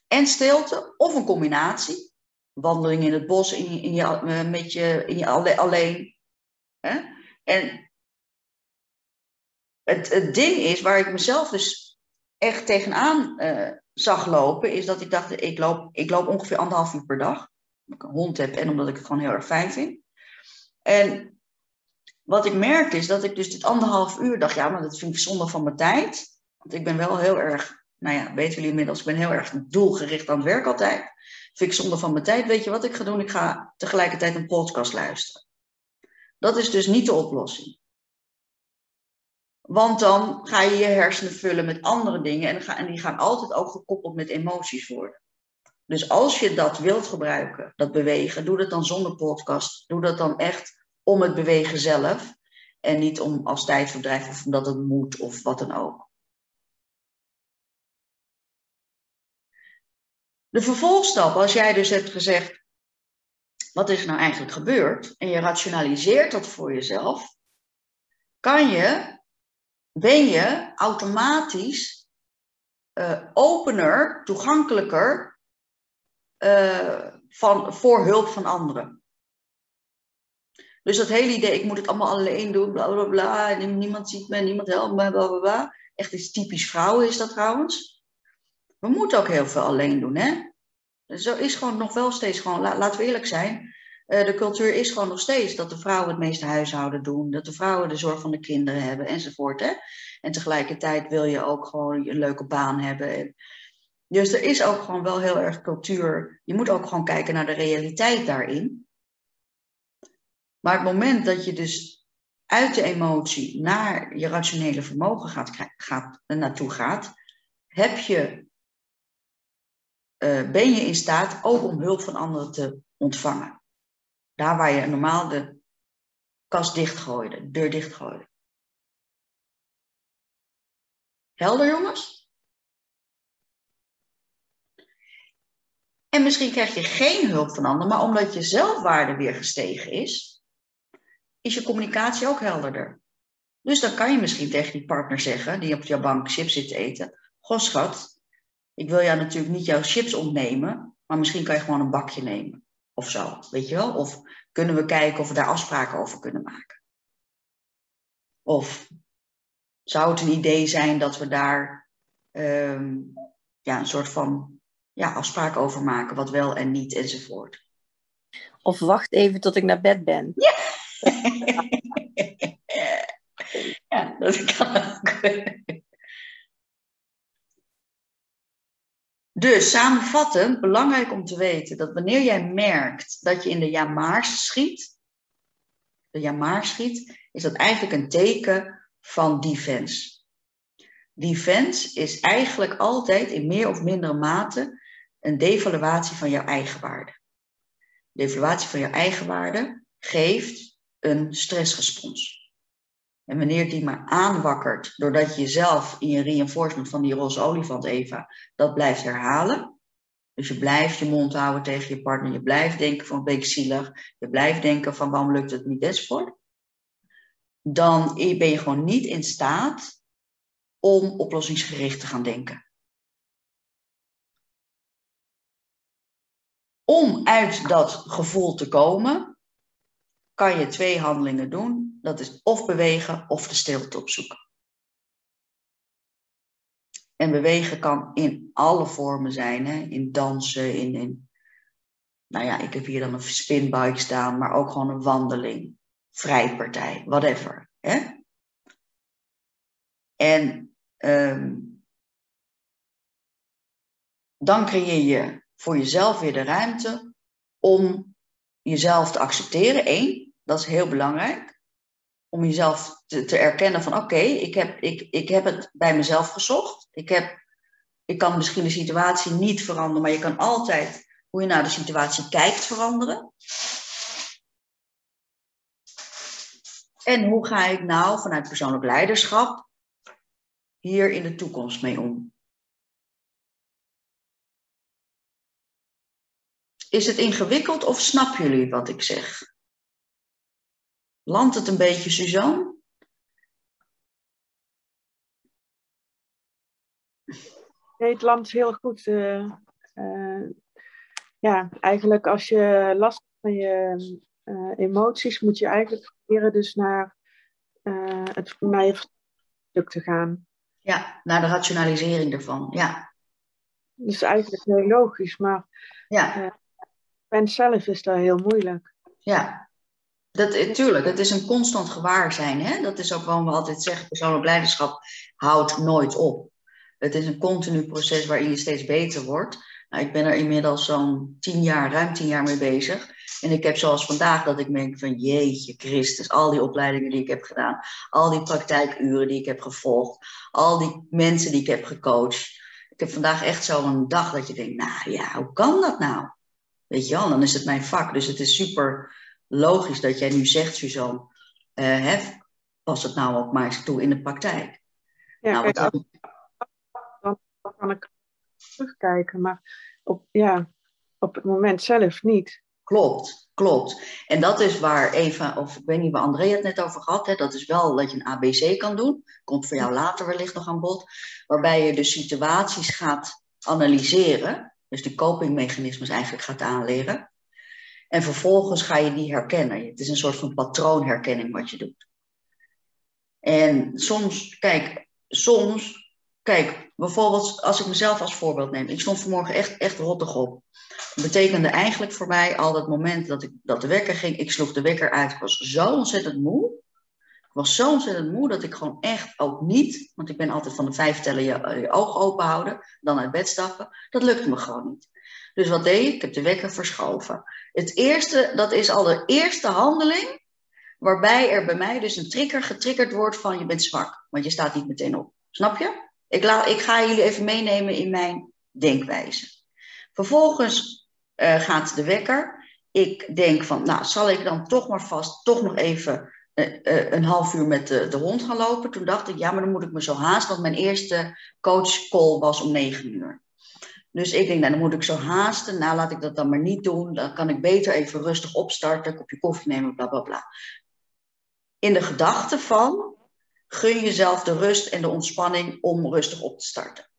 en stilte, of een combinatie. Wandeling in het bos in je, in je, met je, in je alleen. Hè? En het, het ding is, waar ik mezelf dus echt tegenaan uh, zag lopen, is dat ik dacht, ik loop, ik loop ongeveer anderhalf uur per dag. Omdat ik een hond heb en omdat ik het gewoon heel erg fijn vind. En wat ik merkte is dat ik dus dit anderhalf uur dacht, ja, maar dat vind ik zonde van mijn tijd. Want ik ben wel heel erg, nou ja, weten jullie inmiddels, ik ben heel erg doelgericht aan het werk altijd. Vind ik zonde van mijn tijd. Weet je wat ik ga doen? Ik ga tegelijkertijd een podcast luisteren. Dat is dus niet de oplossing. Want dan ga je je hersenen vullen met andere dingen en, die gaan altijd ook gekoppeld met emoties worden. Dus als je dat wilt gebruiken, dat bewegen, doe dat dan zonder podcast. Doe dat dan echt om het bewegen zelf en niet om als tijdverdrijf of omdat het moet of wat dan ook. De vervolgstap, als jij dus hebt gezegd, wat is nou eigenlijk gebeurd? En je rationaliseert dat voor jezelf, kan je ben je automatisch uh, opener, toegankelijker uh, van, voor hulp van anderen. Dus dat hele idee, ik moet het allemaal alleen doen, bla bla bla, niemand ziet me, niemand helpt me, bla bla bla. Echt iets typisch vrouwen is dat trouwens. We moeten ook heel veel alleen doen, hè? Zo is gewoon nog wel steeds gewoon, laten we eerlijk zijn, de cultuur is gewoon nog steeds dat de vrouwen het meeste huishouden doen, dat de vrouwen de zorg van de kinderen hebben enzovoort. Hè? En tegelijkertijd wil je ook gewoon een leuke baan hebben. Dus er is ook gewoon wel heel erg cultuur. Je moet ook gewoon kijken naar de realiteit daarin. Maar het moment dat je dus uit de emotie naar je rationele vermogen gaat, gaat, naartoe gaat, heb je, uh, ben je in staat ook om hulp van anderen te ontvangen. Daar waar je normaal de kast dichtgooide, de deur dichtgooide. Helder, jongens? En misschien krijg je geen hulp van anderen, maar omdat je zelfwaarde weer gestegen is, is je communicatie ook helderder. Dus dan kan je misschien tegen die partner zeggen, die op jouw bank chips zit te eten, goh schat, ik wil jou natuurlijk niet jouw chips ontnemen, maar misschien kan je gewoon een bakje nemen. Of zo, weet je wel? Of kunnen we kijken of we daar afspraken over kunnen maken? Of zou het een idee zijn dat we daar um, ja, een soort van ja, afspraak over maken, wat wel en niet enzovoort? Of wacht even tot ik naar bed ben. Ja, ja dat kan ook. Dus samenvattend, belangrijk om te weten dat wanneer jij merkt dat je in de jamaars schiet, de jamaars schiet, is dat eigenlijk een teken van defense. Defense is eigenlijk altijd in meer of mindere mate een devaluatie van jouw eigen waarde. De devaluatie van jouw eigen waarde geeft een stressrespons. En wanneer die maar aanwakkert, doordat je jezelf in je reinforcement van die roze olifant, Eva, dat blijft herhalen. Dus je blijft je mond houden tegen je partner, je blijft denken van ben ik zielig, je blijft denken van waarom lukt het niet enzovoort. Dan ben je gewoon niet in staat om oplossingsgericht te gaan denken. Om uit dat gevoel te komen, kan je twee handelingen doen. Dat is of bewegen of de stilte opzoeken. En bewegen kan in alle vormen zijn, hè? in dansen, in, in, nou ja, ik heb hier dan een spinbike staan, maar ook gewoon een wandeling, vrijpartij, whatever. Hè? En um, dan creëer je voor jezelf weer de ruimte om jezelf te accepteren. Eén, dat is heel belangrijk. Om jezelf te, te erkennen van oké, ik, heb, ik, ik heb het bij mezelf gezocht. Ik, heb, ik kan misschien de situatie niet veranderen, maar je kan altijd hoe je naar de situatie kijkt veranderen. En hoe ga ik nou vanuit persoonlijk leiderschap hier in de toekomst mee om? Is het ingewikkeld of snappen jullie wat ik zeg? Landt het een beetje, Suzanne? Nee, het landt heel goed. Uh, uh, ja, eigenlijk als je last hebt van je uh, emoties, moet je eigenlijk proberen dus naar, het, naar je stuk te gaan. Ja, naar de rationalisering ervan, ja. Dat is eigenlijk heel logisch, maar ja mens zelf is dat heel moeilijk. Ja, dat, tuurlijk, het is een constant gewaarzijn. Hè? Dat is ook waarom we altijd zeggen, persoonlijk leiderschap houdt nooit op. Het is een continu proces waarin je steeds beter wordt. Nou, ik ben er inmiddels zo'n tien jaar, ruim tien jaar mee bezig. En ik heb zoals vandaag dat ik denk van jeetje Christus, al die opleidingen die ik heb gedaan, al die praktijkuren die ik heb gevolgd, al die mensen die ik heb gecoacht. Ik heb vandaag echt zo'n dag dat je denkt, nou ja, hoe kan dat nou? Weet je wel, dan is het mijn vak. Dus het is super logisch dat jij nu zegt, Suzanne, uh, hè, pas het nou ook maar eens toe in de praktijk. Ja, nou, kijk, dan... dan kan ik terugkijken, maar op, ja, op het moment zelf niet. Klopt, klopt. En dat is waar Eva, of ik weet niet waar André het net over had, hè, dat is wel dat je een ABC kan doen. Komt voor jou later wellicht nog aan bod. Waarbij je de situaties gaat analyseren dus die copingmechanismes eigenlijk gaat aanleren. En vervolgens ga je die herkennen. Het is een soort van patroonherkenning wat je doet. En soms, kijk, soms, kijk, bijvoorbeeld als ik mezelf als voorbeeld neem. Ik stond vanmorgen echt, echt rottig op. Dat betekende eigenlijk voor mij al dat moment dat, ik, dat de wekker ging. Ik sloeg de wekker uit. Ik was zo ontzettend moe. Ik was zo ontzettend moe dat ik gewoon echt ook niet, want ik ben altijd van de vijf tellen je, je ogen open houden, dan uit bed stappen. Dat lukte me gewoon niet. Dus wat deed ik? Ik heb de wekker verschoven. Het eerste, dat is al de eerste handeling waarbij er bij mij dus een trigger getriggerd wordt van je bent zwak, want je staat niet meteen op. Snap je? Ik, laat, ik ga jullie even meenemen in mijn denkwijze. Vervolgens uh, gaat de wekker. Ik denk van, nou, zal ik dan toch maar vast toch nog even eh, eh, een half uur met de, de hond gaan lopen. Toen dacht ik, ja, maar dan moet ik me zo haasten, want mijn eerste coachcall was om negen uur. Dus ik denk, nou, dan moet ik zo haasten. Nou, laat ik dat dan maar niet doen. Dan kan ik beter even rustig opstarten, een kopje koffie nemen, bla bla bla. In de gedachte van, gun jezelf de rust en de ontspanning om rustig op te starten.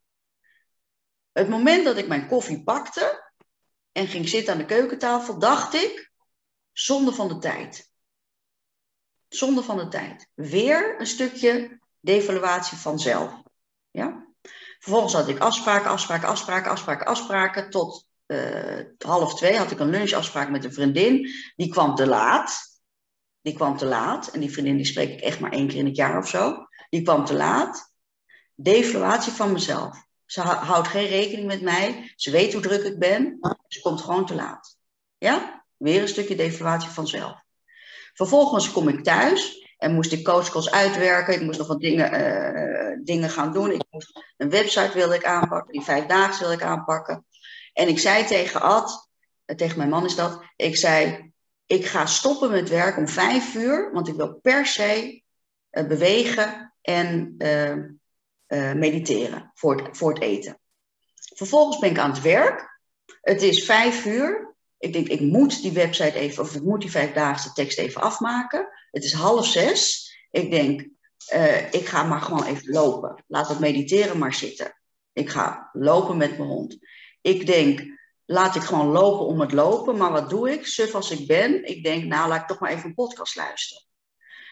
Het moment dat ik mijn koffie pakte en ging zitten aan de keukentafel, dacht ik, zonde van de tijd. Zonde van de tijd. Weer een stukje devaluatie van zelf. Ja? Vervolgens had ik afspraken, afspraken, afspraken, afspraken, afspraken. Tot uh, half twee had ik een lunchafspraak met een vriendin. Die kwam te laat. Die kwam te laat. En die vriendin die spreek ik echt maar één keer in het jaar of zo. Die kwam te laat. Devaluatie van mezelf. Ze houdt geen rekening met mij. Ze weet hoe druk ik ben. Ze komt gewoon te laat. Ja? Weer een stukje devaluatie van zelf. Vervolgens kom ik thuis en moest ik coachcalls uitwerken. Ik moest nog wat dingen, uh, dingen gaan doen. Ik moest, een website wilde ik aanpakken, die dagen wilde ik aanpakken. En ik zei tegen Ad, eh, tegen mijn man is dat, ik zei, ik ga stoppen met werk om vijf uur, want ik wil per se eh, bewegen en eh, eh, mediteren voor het, voor het eten. Vervolgens ben ik aan het werk. Het is vijf uur. Ik denk, ik moet die website even, of ik moet die vijfdaagse tekst even afmaken. Het is half zes. Ik denk, eh, ik ga maar gewoon even lopen. Laat het mediteren maar zitten. Ik ga lopen met mijn hond. Ik denk, laat ik gewoon lopen om het lopen. Maar wat doe ik? Suf als ik ben. Ik denk, nou, laat ik toch maar even een podcast luisteren.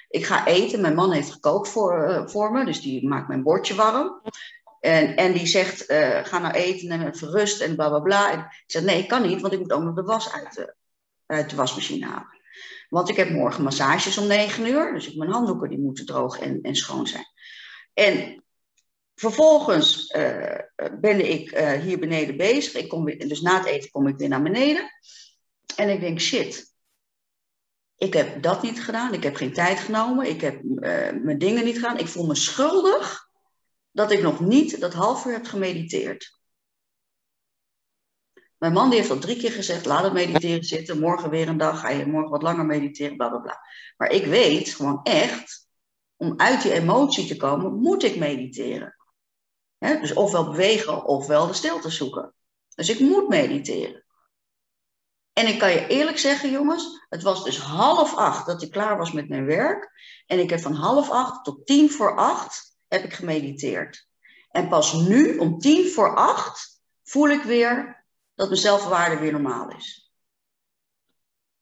Ik ga eten. Mijn man heeft gekookt voor, eh, voor me. Dus die maakt mijn bordje warm. En, en die zegt, eh, ga nou eten en even rust en bla bla bla. En ik zeg, nee, ik kan niet, want ik moet ook nog de was uit uit de wasmachine halen. Want ik heb morgen massages om negen uur. Dus mijn handdoeken die moeten droog en, en schoon zijn. En vervolgens eh, ben ik eh, hier beneden bezig. Ik kom weer, dus na het eten kom ik weer naar beneden. En ik denk, shit. Ik heb dat niet gedaan. Ik heb geen tijd genomen. Ik heb eh, mijn dingen niet gedaan. Ik voel me schuldig dat ik nog niet dat half uur heb gemediteerd. Mijn man die heeft al drie keer gezegd, laat het mediteren zitten. Morgen weer een dag, ga je morgen wat langer mediteren, bla bla bla. Maar ik weet gewoon echt, om uit die emotie te komen, moet ik mediteren. Dus ofwel bewegen, ofwel de stilte zoeken. Dus ik moet mediteren. En ik kan je eerlijk zeggen, jongens, het was dus half acht dat ik klaar was met mijn werk. En ik heb van half acht tot tien voor acht heb ik gemediteerd. En pas nu, om tien voor acht, voel ik weer dat mijn zelfwaarde weer normaal is.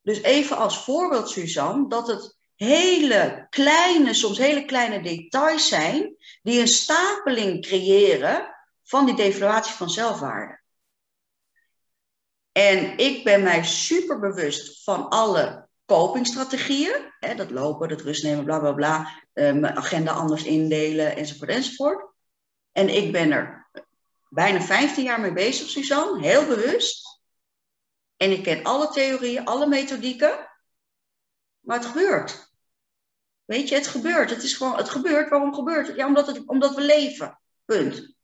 Dus even als voorbeeld, Suzanne, dat het hele kleine, soms hele kleine details zijn die een stapeling creëren van die devaluatie van zelfwaarde. En ik ben mij super bewust van alle copingstrategieën. Hè, dat lopen, dat rust nemen, bla bla bla. Uh, mijn agenda anders indelen, enzovoort, enzovoort. En ik ben er bijna 15 jaar mee bezig, Suzanne, heel bewust. En ik ken alle theorieën, alle methodieken. Maar het gebeurt. Weet je, het gebeurt. Het is gewoon, het gebeurt. Waarom gebeurt het? Ja, omdat, het, omdat we leven. Punt.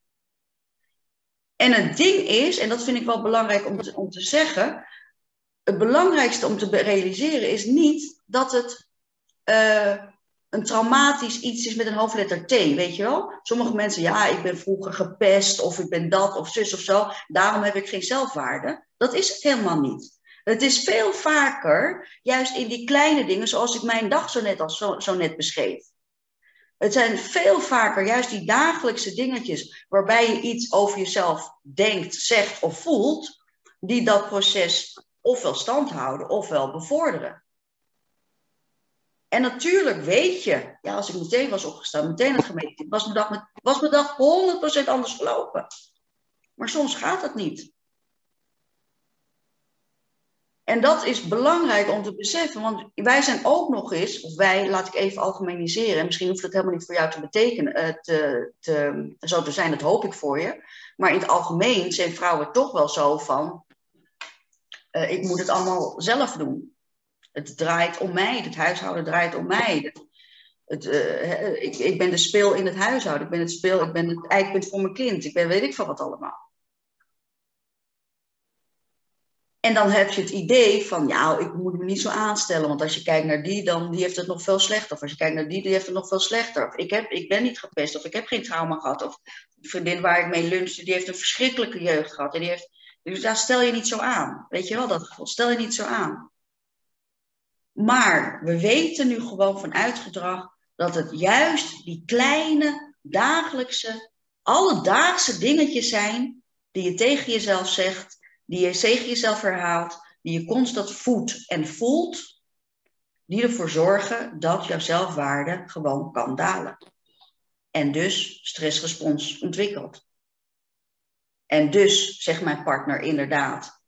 En het ding is, en dat vind ik wel belangrijk om te, om te zeggen. Het belangrijkste om te realiseren is niet dat het uh, een traumatisch iets is met een hoofdletter T, weet je wel? Sommige mensen, ja, ik ben vroeger gepest of ik ben dat of zus of zo, daarom heb ik geen zelfwaarde. Dat is het helemaal niet. Het is veel vaker, juist in die kleine dingen, zoals ik mijn dag zo net, al zo, zo net beschreef. Het zijn veel vaker juist die dagelijkse dingetjes waarbij je iets over jezelf denkt, zegt of voelt, die dat proces ofwel stand houden ofwel bevorderen. En natuurlijk weet je, ja, als ik meteen was opgestaan, meteen had gemeten, was mijn dag, was dag 100% anders verlopen. Maar soms gaat het niet. En dat is belangrijk om te beseffen, want wij zijn ook nog eens, of wij, laat ik even algemeniseren, misschien hoeft het helemaal niet voor jou te betekenen, uh, te, te, zo te zijn, dat hoop ik voor je. Maar in het algemeen zijn vrouwen toch wel zo van, uh, ik moet het allemaal zelf doen. Het draait om mij, het huishouden draait om mij. Het, uh, ik, ik, ben de speel in het huishouden, ik ben het speel, ik ben het eikpunt voor mijn kind, ik ben weet ik van wat allemaal. En dan heb je het idee van, ja, ik moet me niet zo aanstellen, want als je kijkt naar die, dan die heeft het nog veel slechter. Of als je kijkt naar die, die heeft het nog veel slechter. Of ik, heb, ik ben niet gepest, of ik heb geen trauma gehad. Of de vriendin waar ik mee lunchte, die heeft een verschrikkelijke jeugd gehad. En die heeft, dus daar stel je niet zo aan. Weet je wel dat gevoel? Stel je niet zo aan. Maar we weten nu gewoon vanuit gedrag dat het juist die kleine, dagelijkse, alledaagse dingetjes zijn die je tegen jezelf zegt, die je tegen jezelf herhaalt, die je constant voedt en voelt, die ervoor zorgen dat jouw zelfwaarde gewoon kan dalen. En dus stressrespons ontwikkelt. En dus zegt mijn partner inderdaad,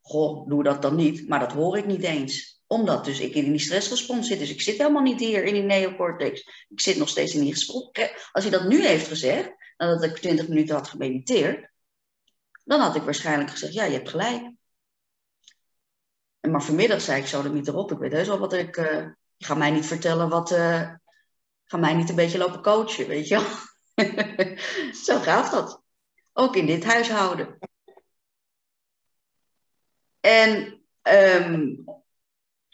goh, doe dat dan niet, maar dat hoor ik niet eens omdat dus ik in die stressrespons zit. Dus ik zit helemaal niet hier in die neocortex. Ik zit nog steeds in die gesprek. Als hij dat nu heeft gezegd, nadat ik 20 minuten had gemediteerd, dan had ik waarschijnlijk gezegd, ja, je hebt gelijk. Maar vanmiddag zei ik zo niet erop. Ik weet heus wel wat ik... Uh, je gaat mij niet vertellen wat... Uh, ga mij niet een beetje lopen coachen, weet je zo gaat dat. Ook in dit huishouden. En um,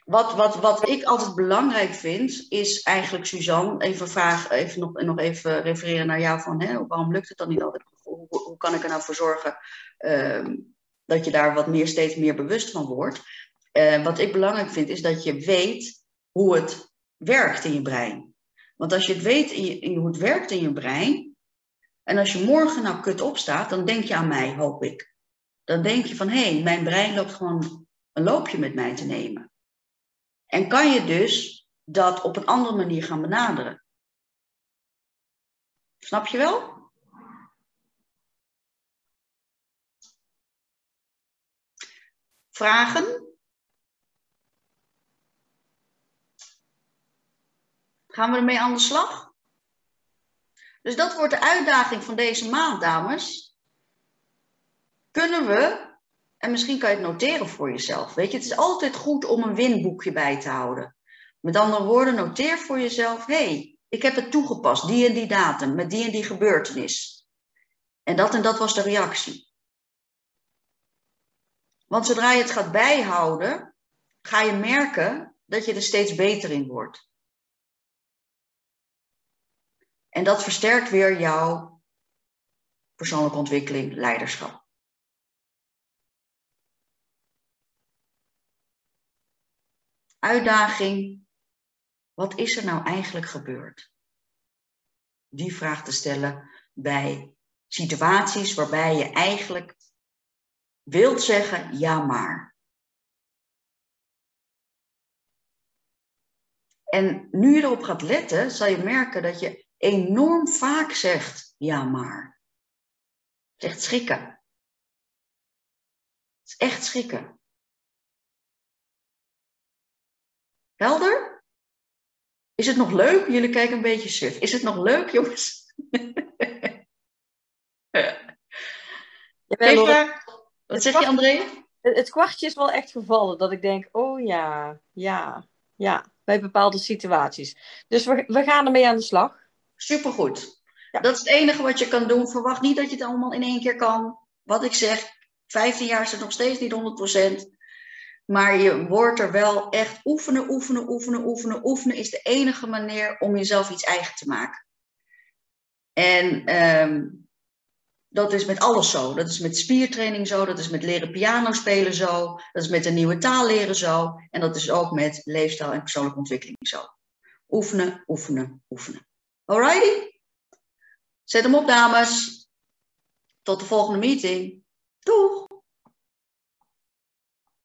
wat, wat, wat ik altijd belangrijk vind, is eigenlijk, Suzanne, even vragen, even nog, nog even refereren naar jou van, hè, waarom lukt het dan niet altijd? Hoe, kan ik er nou voor zorgen ehm, dat je daar wat meer, steeds meer bewust van wordt? Uh, wat ik belangrijk vind, is dat je weet hoe het werkt in je brein. Want als je het weet in hoe het werkt in je brein, en als je morgen nou kut opstaat, dan denk je aan mij, hoop ik. Dan denk je van, hé, hey, mijn brein loopt gewoon een loopje met mij te nemen. En kan je dus dat op een andere manier gaan benaderen. Snap je wel? Vragen? Gaan we ermee aan de slag? Dus dat wordt de uitdaging van deze maand, dames. Kunnen we, en misschien kan je het noteren voor jezelf. Weet je, het is altijd goed om een winboekje bij te houden. Met andere woorden, noteer voor jezelf: hé, hey, ik heb het toegepast, die en die datum, met die en die gebeurtenis. En dat en dat was de reactie. Want zodra je het gaat bijhouden, ga je merken dat je er steeds beter in wordt. En dat versterkt weer jouw persoonlijke ontwikkeling, leiderschap. Uitdaging, wat is er nou eigenlijk gebeurd? Die vraag te stellen bij situaties waarbij je eigenlijk wilt zeggen ja maar. En nu je erop gaat letten, zal je merken dat je enorm vaak zegt ja maar. Het is echt schrikken. Het is echt schrikken. Helder? Is het nog leuk? Jullie kijken een beetje suf. Is het nog leuk, jongens? Jawel, Wat zeg je, André? Het kwartje is wel echt gevallen. Dat ik denk, oh ja, ja, ja. Bij bepaalde situaties. Dus we, we gaan ermee aan de slag. Supergoed. Ja. Dat is het enige wat je kan doen. Verwacht niet dat je het allemaal in één keer kan. Wat ik zeg, 15 jaar is het nog steeds niet 100%. Maar je wordt er wel echt oefenen, oefenen, oefenen, oefenen. Oefenen is de enige manier om jezelf iets eigen te maken. En um, dat is met alles zo. Dat is met spiertraining zo. Dat is met leren piano spelen zo. Dat is met een nieuwe taal leren zo. En dat is ook met leefstijl en persoonlijke ontwikkeling zo. Oefenen, oefenen, oefenen. Alrighty? Zet hem op, dames. Tot de volgende meeting. Doeg!